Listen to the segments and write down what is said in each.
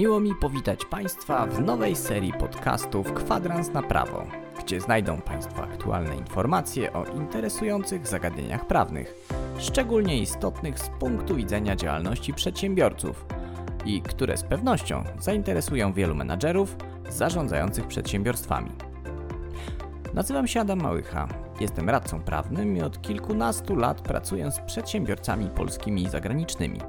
Miło mi powitać Państwa w nowej serii podcastów Kwadrans na Prawo, gdzie znajdą Państwo aktualne informacje o interesujących zagadnieniach prawnych, szczególnie istotnych z punktu widzenia działalności przedsiębiorców i które z pewnością zainteresują wielu menadżerów zarządzających przedsiębiorstwami. Nazywam się Adam Małycha, jestem radcą prawnym i od kilkunastu lat pracuję z przedsiębiorcami polskimi i zagranicznymi.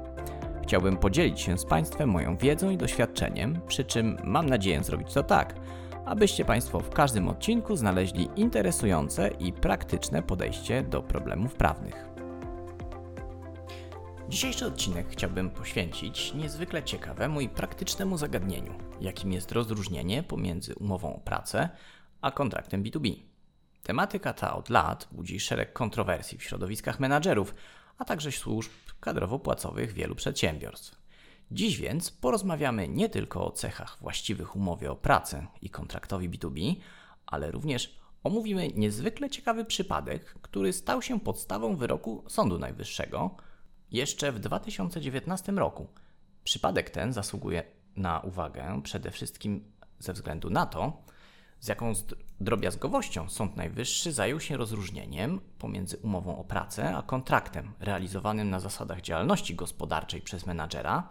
Chciałbym podzielić się z Państwem moją wiedzą i doświadczeniem, przy czym mam nadzieję zrobić to tak, abyście Państwo w każdym odcinku znaleźli interesujące i praktyczne podejście do problemów prawnych. Dzisiejszy odcinek chciałbym poświęcić niezwykle ciekawemu i praktycznemu zagadnieniu, jakim jest rozróżnienie pomiędzy umową o pracę a kontraktem B2B. Tematyka ta od lat budzi szereg kontrowersji w środowiskach menadżerów, a także służb kadrowo-płacowych wielu przedsiębiorstw. Dziś więc porozmawiamy nie tylko o cechach właściwych umowie o pracę i kontraktowi B2B, ale również omówimy niezwykle ciekawy przypadek, który stał się podstawą wyroku Sądu Najwyższego jeszcze w 2019 roku. Przypadek ten zasługuje na uwagę przede wszystkim ze względu na to, z jaką drobiazgowością Sąd Najwyższy zajął się rozróżnieniem pomiędzy umową o pracę a kontraktem realizowanym na zasadach działalności gospodarczej przez menadżera,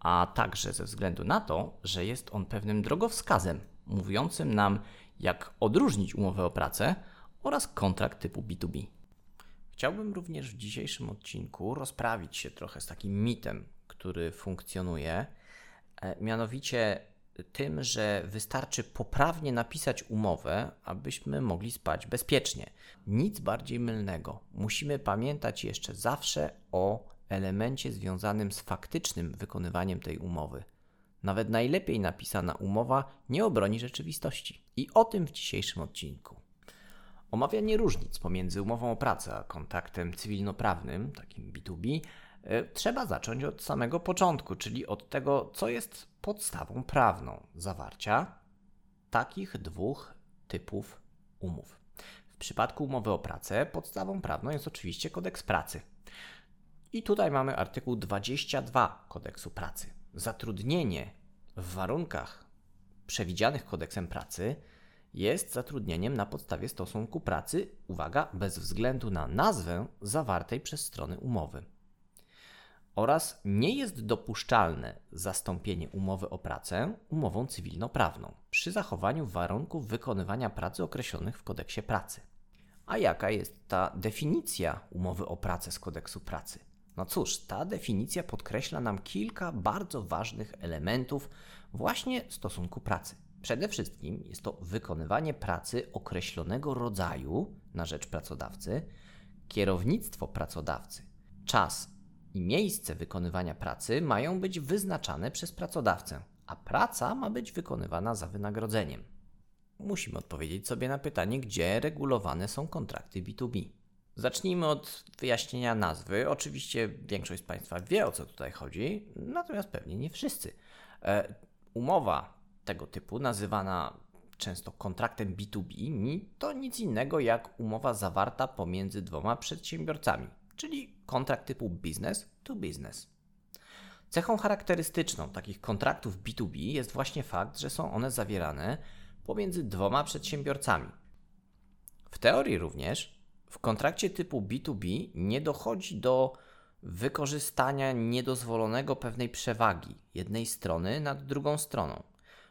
a także ze względu na to, że jest on pewnym drogowskazem mówiącym nam, jak odróżnić umowę o pracę oraz kontrakt typu B2B. Chciałbym również w dzisiejszym odcinku rozprawić się trochę z takim mitem, który funkcjonuje, e, mianowicie tym, że wystarczy poprawnie napisać umowę, abyśmy mogli spać bezpiecznie. Nic bardziej mylnego. Musimy pamiętać jeszcze zawsze o elemencie związanym z faktycznym wykonywaniem tej umowy. Nawet najlepiej napisana umowa nie obroni rzeczywistości. I o tym w dzisiejszym odcinku. Omawianie różnic pomiędzy umową o pracę a kontaktem cywilnoprawnym, takim B2B, E, trzeba zacząć od samego początku, czyli od tego, co jest podstawą prawną zawarcia takich dwóch typów umów. W przypadku umowy o pracę podstawą prawną jest oczywiście kodeks pracy. I tutaj mamy artykuł 22 kodeksu pracy. Zatrudnienie w warunkach przewidzianych kodeksem pracy jest zatrudnieniem na podstawie stosunku pracy, uwaga, bez względu na nazwę zawartej przez strony umowy oraz nie jest dopuszczalne zastąpienie umowy o pracę umową cywilnoprawną przy zachowaniu warunków wykonywania pracy określonych w kodeksie pracy. A jaka jest ta definicja umowy o pracę z kodeksu pracy? No cóż, ta definicja podkreśla nam kilka bardzo ważnych elementów właśnie stosunku pracy. Przede wszystkim jest to wykonywanie pracy określonego rodzaju na rzecz pracodawcy, kierownictwo pracodawcy, czas i miejsce wykonywania pracy mają być wyznaczane przez pracodawcę, a praca ma być wykonywana za wynagrodzeniem. Musimy odpowiedzieć sobie na pytanie, gdzie regulowane są kontrakty B2B. Zacznijmy od wyjaśnienia nazwy. Oczywiście większość z Państwa wie o co tutaj chodzi, natomiast pewnie nie wszyscy. E, umowa tego typu, nazywana często kontraktem B2B, to nic innego jak umowa zawarta pomiędzy dwoma przedsiębiorcami czyli kontrakt typu business to business. Cechą charakterystyczną takich kontraktów B2B jest właśnie fakt, że są one zawierane pomiędzy dwoma przedsiębiorcami. W teorii również w kontrakcie typu B2B nie dochodzi do wykorzystania niedozwolonego pewnej przewagi jednej strony nad drugą stroną.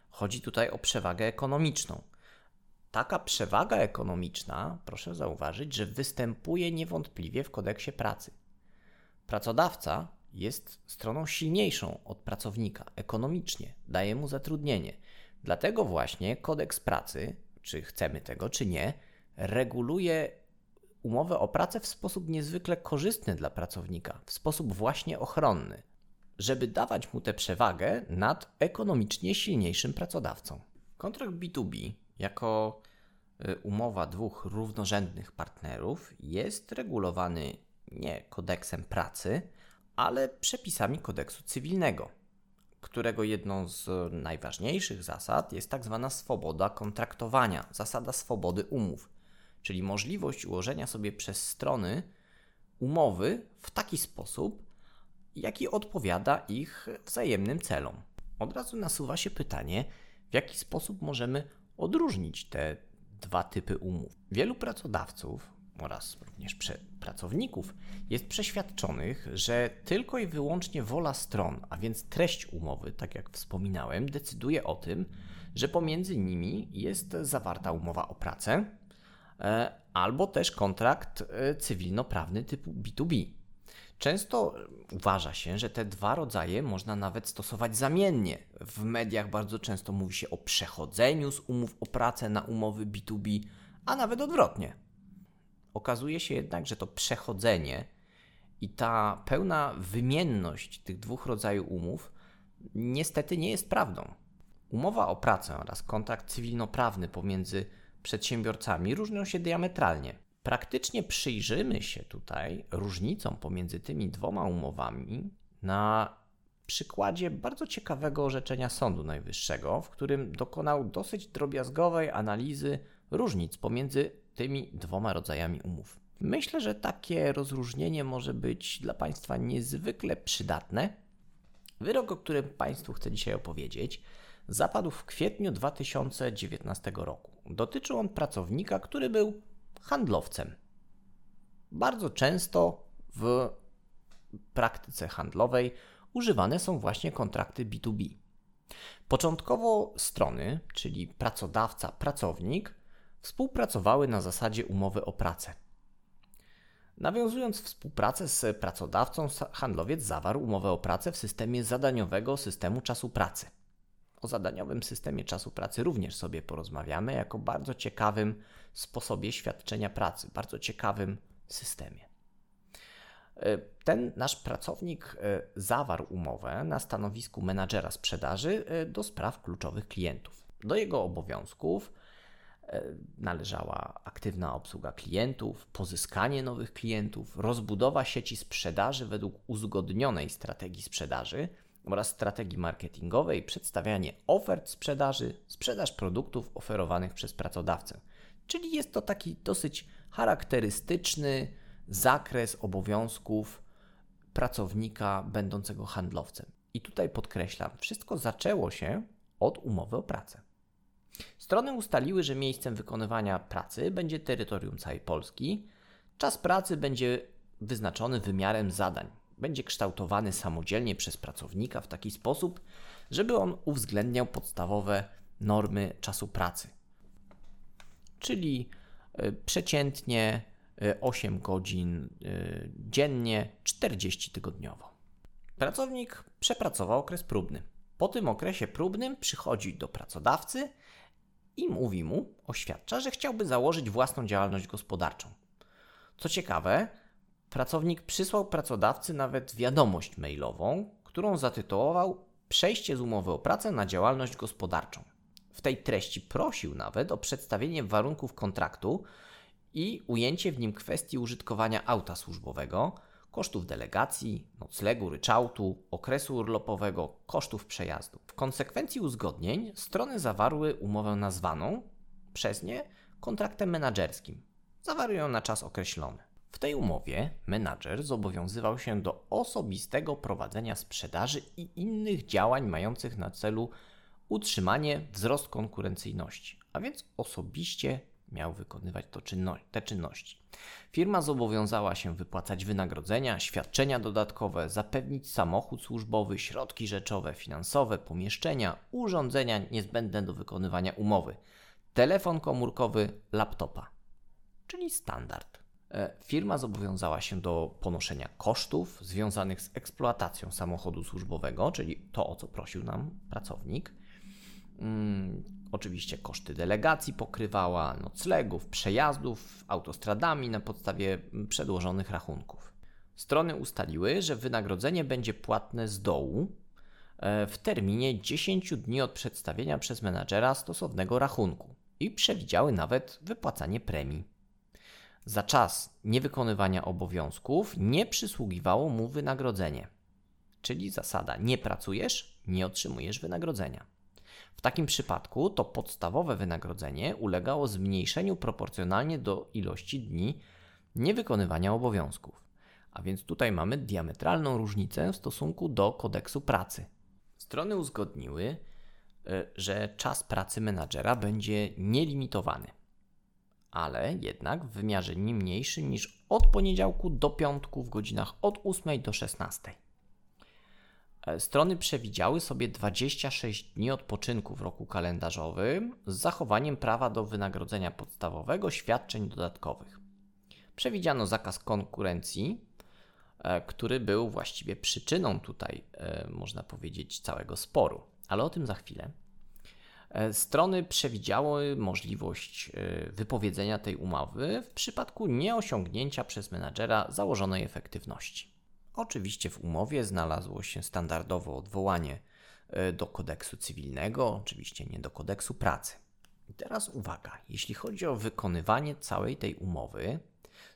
Chodzi tutaj o przewagę ekonomiczną. Taka przewaga ekonomiczna, proszę zauważyć, że występuje niewątpliwie w kodeksie pracy. Pracodawca jest stroną silniejszą od pracownika ekonomicznie, daje mu zatrudnienie. Dlatego właśnie kodeks pracy, czy chcemy tego, czy nie, reguluje umowę o pracę w sposób niezwykle korzystny dla pracownika, w sposób właśnie ochronny, żeby dawać mu tę przewagę nad ekonomicznie silniejszym pracodawcą. Kontrakt B2B jako y, umowa dwóch równorzędnych partnerów jest regulowany nie kodeksem pracy, ale przepisami kodeksu cywilnego, którego jedną z najważniejszych zasad jest tak zwana swoboda kontraktowania, zasada swobody umów, czyli możliwość ułożenia sobie przez strony umowy w taki sposób, jaki odpowiada ich wzajemnym celom. Od razu nasuwa się pytanie, w jaki sposób możemy odróżnić te dwa typy umów. Wielu pracodawców oraz również pracowników jest przeświadczonych, że tylko i wyłącznie wola stron, a więc treść umowy, tak jak wspominałem, decyduje o tym, że pomiędzy nimi jest zawarta umowa o pracę e, albo też kontrakt e, cywilnoprawny typu B2B. Często uważa się, że te dwa rodzaje można nawet stosować zamiennie. W mediach bardzo często mówi się o przechodzeniu z umów o pracę na umowy B2B, a nawet odwrotnie. Okazuje się jednak, że to przechodzenie i ta pełna wymienność tych dwóch rodzajów umów niestety nie jest prawdą. Umowa o pracę oraz kontrakt cywilnoprawny pomiędzy przedsiębiorcami różnią się diametralnie. Praktycznie przyjrzymy się tutaj różnicom pomiędzy tymi dwoma umowami na przykładzie bardzo ciekawego orzeczenia Sądu Najwyższego, w którym dokonał dosyć drobiazgowej analizy różnic pomiędzy tymi dwoma rodzajami umów. Myślę, że takie rozróżnienie może być dla Państwa niezwykle przydatne. Wyrok, o którym Państwu chcę dzisiaj opowiedzieć, zapadł w kwietniu 2019 roku. Dotyczył on pracownika, który był handlowcem. Bardzo często w praktyce handlowej używane są właśnie kontrakty B2B. Początkowo strony, czyli pracodawca, pracownik, współpracowały na zasadzie umowy o pracę. Nawiązując współpracę z pracodawcą, handlowiec zawarł umowę o pracę w systemie zadaniowego systemu czasu pracy. O zadaniowym systemie czasu pracy również sobie porozmawiamy jako bardzo ciekawym sposobie świadczenia pracy, bardzo ciekawym systemie. E, ten nasz pracownik e, zawarł umowę na stanowisku menadżera sprzedaży e, do spraw kluczowych klientów. Do jego obowiązków należała aktywna obsługa klientów, pozyskanie nowych klientów, rozbudowa sieci sprzedaży według uzgodnionej strategii sprzedaży oraz strategii marketingowej, przedstawianie ofert sprzedaży, sprzedaż produktów oferowanych przez pracodawcę. Czyli jest to taki dosyć charakterystyczny zakres obowiązków pracownika będącego handlowcem. I tutaj podkreślam, wszystko zaczęło się od umowy o pracę. Strony ustaliły, że miejscem wykonywania pracy będzie terytorium całej Polski. Czas pracy będzie wyznaczony wymiarem zadań. Będzie kształtowany samodzielnie przez pracownika w taki sposób, żeby on uwzględniał podstawowe normy czasu pracy. Czyli e, przeciętnie 8 e, godzin e, dziennie, 40 tygodniowo. Pracownik przepracował okres próbny. Po tym okresie próbnym przychodzi do pracodawcy i mówi mu, oświadcza, że chciałby założyć własną działalność gospodarczą. Co ciekawe, pracownik przysłał pracodawcy nawet wiadomość mailową, którą zatytułował Przejście z umowy o pracę na działalność gospodarczą. W tej treści prosił nawet o przedstawienie warunków kontraktu i ujęcie w nim kwestii użytkowania auta służbowego, kosztów delegacji, noclegu, ryczałtu, okresu urlopowego, kosztów przejazdu. W konsekwencji uzgodnień strony zawarły umowę nazwaną przez nie kontraktem menedżerskim. Zawarły ją na czas określony. W tej umowie menadżer zobowiązywał się do osobistego prowadzenia sprzedaży i innych działań mających na celu utrzymanie, wzrost konkurencyjności, a więc osobiście miał wykonywać czynno te czynności. Firma zobowiązała się wypłacać wynagrodzenia, świadczenia dodatkowe, zapewnić samochód służbowy, środki rzeczowe, finansowe, pomieszczenia, urządzenia niezbędne do wykonywania umowy, telefon komórkowy, laptopa, czyli standard. E, firma zobowiązała się do ponoszenia kosztów związanych z eksploatacją samochodu służbowego, czyli to, o co prosił nam pracownik. Hmm, oczywiście koszty delegacji pokrywała, noclegów, przejazdów autostradami na podstawie przedłożonych rachunków. Strony ustaliły, że wynagrodzenie będzie płatne z dołu e, w terminie 10 dni od przedstawienia przez menadżera stosownego rachunku i przewidziały nawet wypłacanie premii. Za czas niewykonywania obowiązków nie przysługiwało mu wynagrodzenie. Czyli zasada: nie pracujesz, nie otrzymujesz wynagrodzenia. W takim przypadku to podstawowe wynagrodzenie ulegało zmniejszeniu proporcjonalnie do ilości dni niewykonywania obowiązków. A więc tutaj mamy diametralną różnicę w stosunku do kodeksu pracy. Strony uzgodniły, e, że czas pracy menadżera będzie nielimitowany, ale jednak w wymiarze nie mniejszym niż od poniedziałku do piątku w godzinach od 8 do 16. E, strony przewidziały sobie 26 dni odpoczynku w roku kalendarzowym z zachowaniem prawa do wynagrodzenia podstawowego, świadczeń dodatkowych. Przewidziano zakaz konkurencji, e, który był właściwie przyczyną tutaj, e, można powiedzieć, całego sporu, ale o tym za chwilę. Strony przewidziały możliwość wypowiedzenia tej umowy w przypadku nieosiągnięcia przez menadżera założonej efektywności. Oczywiście w umowie znalazło się standardowo odwołanie e, do kodeksu cywilnego, oczywiście nie do kodeksu pracy. I teraz uwaga, jeśli chodzi o wykonywanie całej tej umowy,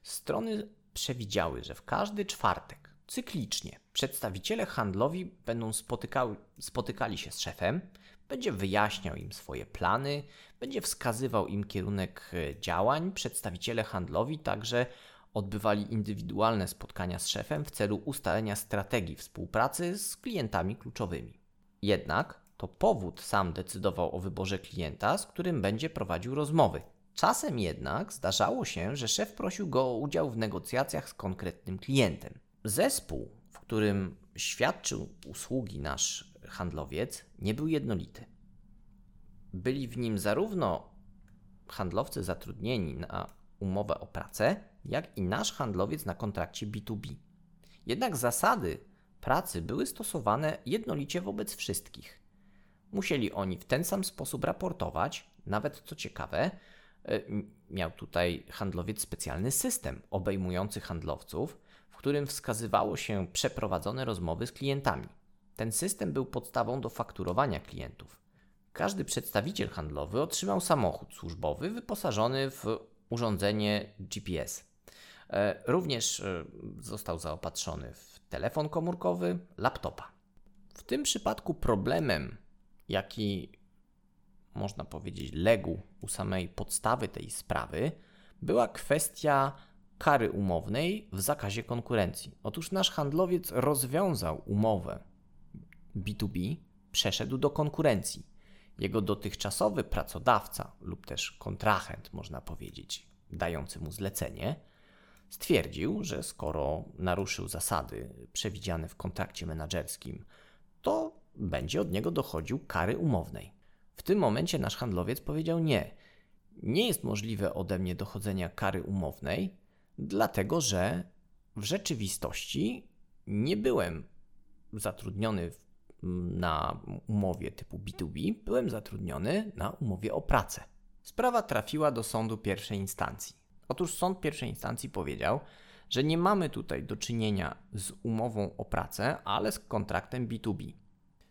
strony przewidziały, że w każdy czwartek cyklicznie przedstawiciele handlowi będą spotykały, spotykali się z szefem, będzie wyjaśniał im swoje plany, będzie wskazywał im kierunek e, działań. Przedstawiciele handlowi także odbywali indywidualne spotkania z szefem w celu ustalenia strategii współpracy z klientami kluczowymi. Jednak to powód sam decydował o wyborze klienta, z którym będzie prowadził rozmowy. Czasem jednak zdarzało się, że szef prosił go o udział w negocjacjach z konkretnym klientem. Zespół, w którym świadczył usługi nasz handlowiec, nie był jednolity. Byli w nim zarówno handlowcy zatrudnieni na umowę o pracę, jak i nasz handlowiec na kontrakcie B2B. Jednak zasady pracy były stosowane jednolicie wobec wszystkich. Musieli oni w ten sam sposób raportować, nawet co ciekawe, e, miał tutaj handlowiec specjalny system obejmujący handlowców, w którym wskazywało się przeprowadzone rozmowy z klientami. Ten system był podstawą do fakturowania klientów. Każdy przedstawiciel handlowy otrzymał samochód służbowy wyposażony w urządzenie GPS. E, również e, został zaopatrzony w telefon komórkowy, laptopa. W tym przypadku problemem, jaki można powiedzieć legł u samej podstawy tej sprawy, była kwestia kary umownej w zakazie konkurencji. Otóż nasz handlowiec rozwiązał umowę B2B, przeszedł do konkurencji. Jego dotychczasowy pracodawca lub też kontrahent, można powiedzieć, dający mu zlecenie, stwierdził, że skoro naruszył zasady przewidziane w kontrakcie menedżerskim, to będzie od niego dochodził kary umownej. W tym momencie nasz handlowiec powiedział nie. Nie jest możliwe ode mnie dochodzenia kary umownej, dlatego że w rzeczywistości nie byłem zatrudniony na umowie typu B2B, byłem zatrudniony na umowie o pracę. Sprawa trafiła do sądu pierwszej instancji. Otóż sąd pierwszej instancji powiedział, że nie mamy tutaj do czynienia z umową o pracę, ale z kontraktem B2B.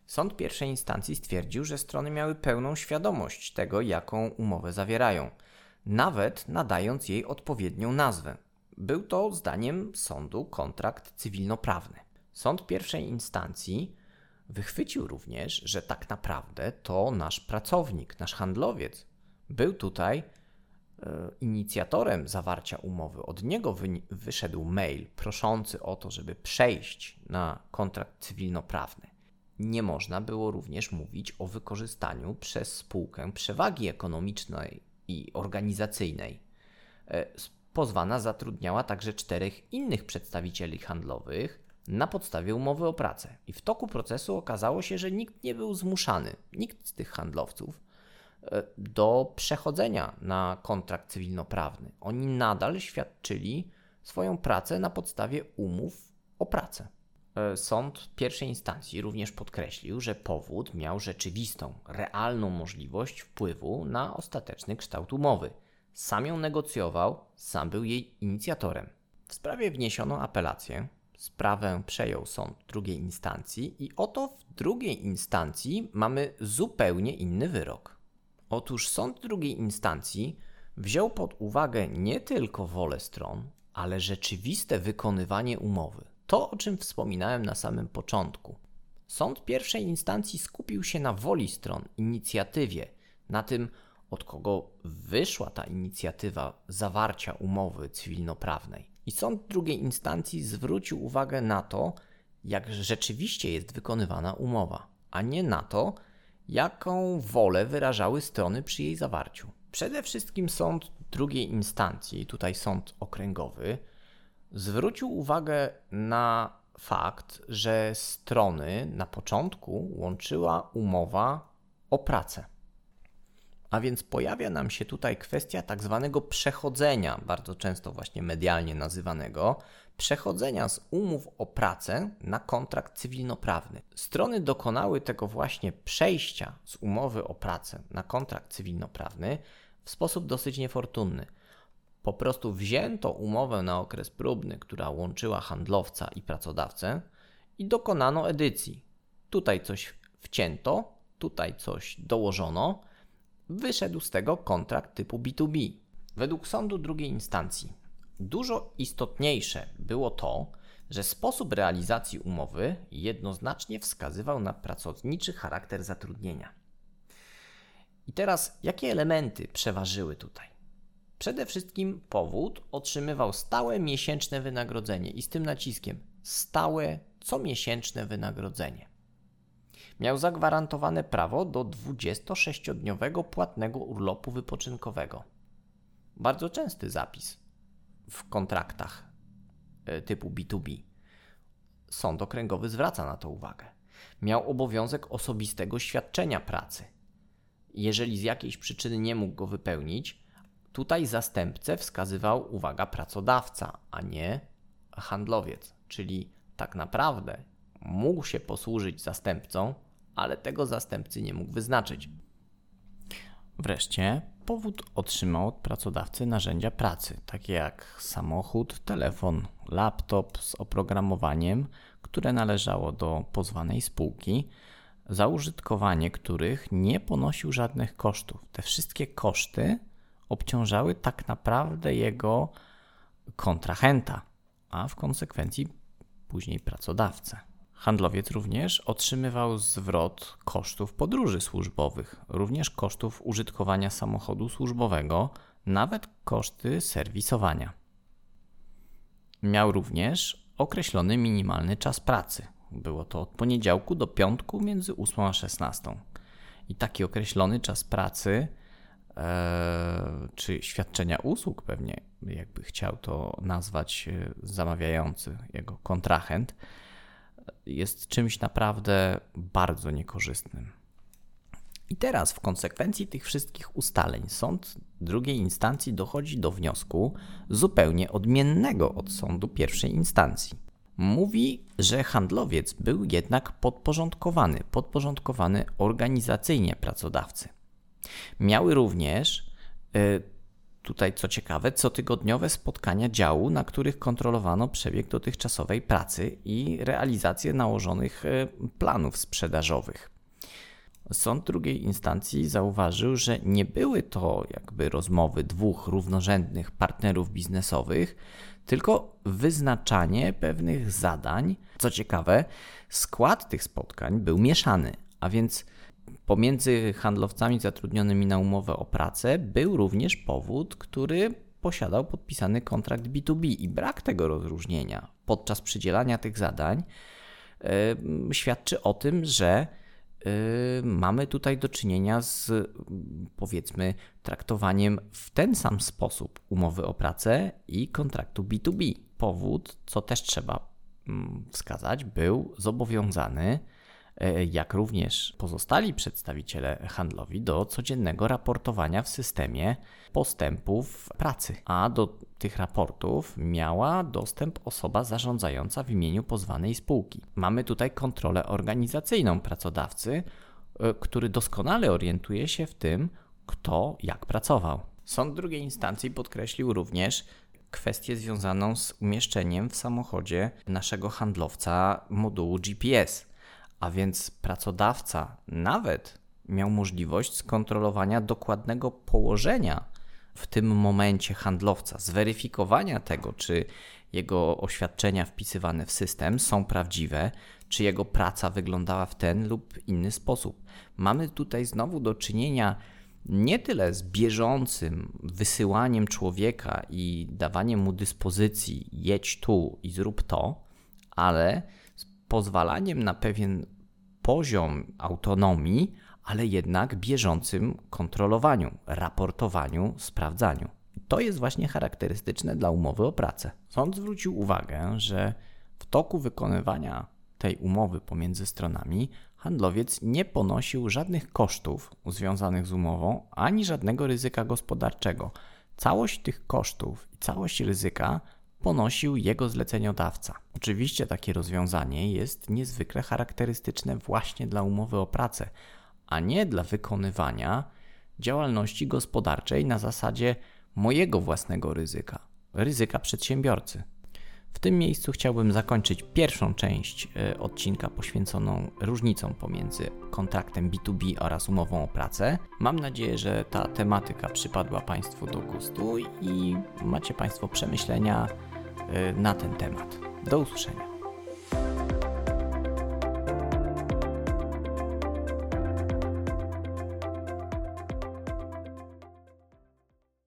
Sąd pierwszej instancji stwierdził, że strony miały pełną świadomość tego, jaką umowę zawierają, nawet nadając jej odpowiednią nazwę. Był to, zdaniem sądu, kontrakt cywilnoprawny. Sąd pierwszej instancji wychwycił również, że tak naprawdę to nasz pracownik, nasz handlowiec był tutaj inicjatorem zawarcia umowy, od niego wyszedł mail proszący o to, żeby przejść na kontrakt cywilnoprawny. Nie można było również mówić o wykorzystaniu przez spółkę przewagi ekonomicznej i organizacyjnej. E, pozwana zatrudniała także czterech innych przedstawicieli handlowych na podstawie umowy o pracę. I w toku procesu okazało się, że nikt nie był zmuszany, nikt z tych handlowców do przechodzenia na kontrakt cywilnoprawny. Oni nadal świadczyli swoją pracę na podstawie umów o pracę. E, sąd pierwszej instancji również podkreślił, że powód miał rzeczywistą, realną możliwość wpływu na ostateczny kształt umowy. Sam ją negocjował, sam był jej inicjatorem. W sprawie wniesiono apelację. Sprawę przejął sąd drugiej instancji, i oto w drugiej instancji mamy zupełnie inny wyrok. Otóż sąd drugiej instancji wziął pod uwagę nie tylko wolę stron, ale rzeczywiste wykonywanie umowy. To, o czym wspominałem na samym początku. Sąd pierwszej instancji skupił się na woli stron, inicjatywie, na tym, od kogo wyszła ta inicjatywa zawarcia umowy cywilnoprawnej. I sąd drugiej instancji zwrócił uwagę na to, jak rzeczywiście jest wykonywana umowa. a nie na to, jaką wolę wyrażały strony przy jej zawarciu. Przede wszystkim sąd drugiej instancji, tutaj sąd okręgowy, zwrócił uwagę na fakt, że strony na początku łączyła umowa o pracę. A więc pojawia nam się tutaj kwestia tak zwanego przechodzenia, bardzo często właśnie medialnie nazywanego, przechodzenia z umów o pracę na kontrakt cywilnoprawny. Strony dokonały tego właśnie przejścia z umowy o pracę na kontrakt cywilnoprawny w sposób dosyć niefortunny. Po prostu wzięto umowę na okres próbny, która łączyła handlowca i pracodawcę, i dokonano edycji. Tutaj coś wcięto, tutaj coś dołożono, wyszedł z tego kontrakt typu B2B. Według sądu drugiej instancji dużo istotniejsze było to, że sposób realizacji umowy jednoznacznie wskazywał na pracowniczy charakter zatrudnienia. I teraz, jakie elementy przeważyły tutaj? Przede wszystkim powód otrzymywał stałe miesięczne wynagrodzenie i z tym naciskiem stałe comiesięczne wynagrodzenie. Miał zagwarantowane prawo do 26-dniowego płatnego urlopu wypoczynkowego. Bardzo częsty zapis w kontraktach e, typu B2B. Sąd okręgowy zwraca na to uwagę. Miał obowiązek osobistego świadczenia pracy. Jeżeli z jakiejś przyczyny nie mógł go wypełnić, tutaj zastępcę wskazywał, uwaga, pracodawca, a nie handlowiec. Czyli tak naprawdę mógł się posłużyć zastępcą, ale tego zastępcy nie mógł wyznaczyć. Wreszcie powód otrzymał od pracodawcy narzędzia pracy, takie jak samochód, telefon, laptop z oprogramowaniem, które należało do pozwanej spółki, za użytkowanie których nie ponosił żadnych kosztów. Te wszystkie koszty obciążały tak naprawdę jego kontrahenta, a w konsekwencji później pracodawcę. Handlowiec również otrzymywał zwrot kosztów podróży służbowych, również kosztów użytkowania samochodu służbowego, nawet koszty serwisowania. Miał również określony minimalny czas pracy. Było to od poniedziałku do piątku między 8 a 16. I taki określony czas pracy e, czy świadczenia usług, pewnie jakby chciał to nazwać e, zamawiający, jego kontrahent, jest czymś naprawdę bardzo niekorzystnym. I teraz, w konsekwencji tych wszystkich ustaleń, sąd drugiej instancji dochodzi do wniosku zupełnie odmiennego od sądu pierwszej instancji. Mówi, że handlowiec był jednak podporządkowany, podporządkowany organizacyjnie pracodawcy. Miały również y, tutaj co ciekawe, cotygodniowe spotkania działu, na których kontrolowano przebieg dotychczasowej pracy i realizację nałożonych e, planów sprzedażowych. Sąd drugiej instancji zauważył, że nie były to jakby rozmowy dwóch równorzędnych partnerów biznesowych, tylko wyznaczanie pewnych zadań. Co ciekawe, skład tych spotkań był mieszany, a więc Pomiędzy handlowcami zatrudnionymi na umowę o pracę był również powód, który posiadał podpisany kontrakt B2B i brak tego rozróżnienia podczas przydzielania tych zadań yy, świadczy o tym, że yy, mamy tutaj do czynienia z powiedzmy traktowaniem w ten sam sposób umowy o pracę i kontraktu B2B. Powód, co też trzeba yy, wskazać, był zobowiązany jak również pozostali przedstawiciele handlowi do codziennego raportowania w systemie postępów pracy, a do tych raportów miała dostęp osoba zarządzająca w imieniu pozwanej spółki. Mamy tutaj kontrolę organizacyjną pracodawcy, e, który doskonale orientuje się w tym, kto jak pracował. Sąd drugiej instancji podkreślił również kwestię związaną z umieszczeniem w samochodzie naszego handlowca modułu GPS a więc pracodawca nawet miał możliwość skontrolowania dokładnego położenia w tym momencie handlowca, zweryfikowania tego, czy jego oświadczenia wpisywane w system są prawdziwe, czy jego praca wyglądała w ten lub inny sposób. Mamy tutaj znowu do czynienia nie tyle z bieżącym wysyłaniem człowieka i dawaniem mu dyspozycji, jedź tu i zrób to, ale pozwalaniem na pewien poziom autonomii, ale jednak bieżącym kontrolowaniu, raportowaniu, sprawdzaniu. To jest właśnie charakterystyczne dla umowy o pracę. Sąd zwrócił uwagę, że w toku wykonywania tej umowy pomiędzy stronami handlowiec nie ponosił żadnych kosztów związanych z umową ani żadnego ryzyka gospodarczego. Całość tych kosztów i całość ryzyka ponosił jego zleceniodawca. Oczywiście takie rozwiązanie jest niezwykle charakterystyczne właśnie dla umowy o pracę, a nie dla wykonywania działalności gospodarczej na zasadzie mojego własnego ryzyka, ryzyka przedsiębiorcy. W tym miejscu chciałbym zakończyć pierwszą część e, odcinka poświęconą różnicom pomiędzy kontraktem B2B oraz umową o pracę. Mam nadzieję, że ta tematyka przypadła Państwu do gustu i macie Państwo przemyślenia na ten temat. Do usłyszenia.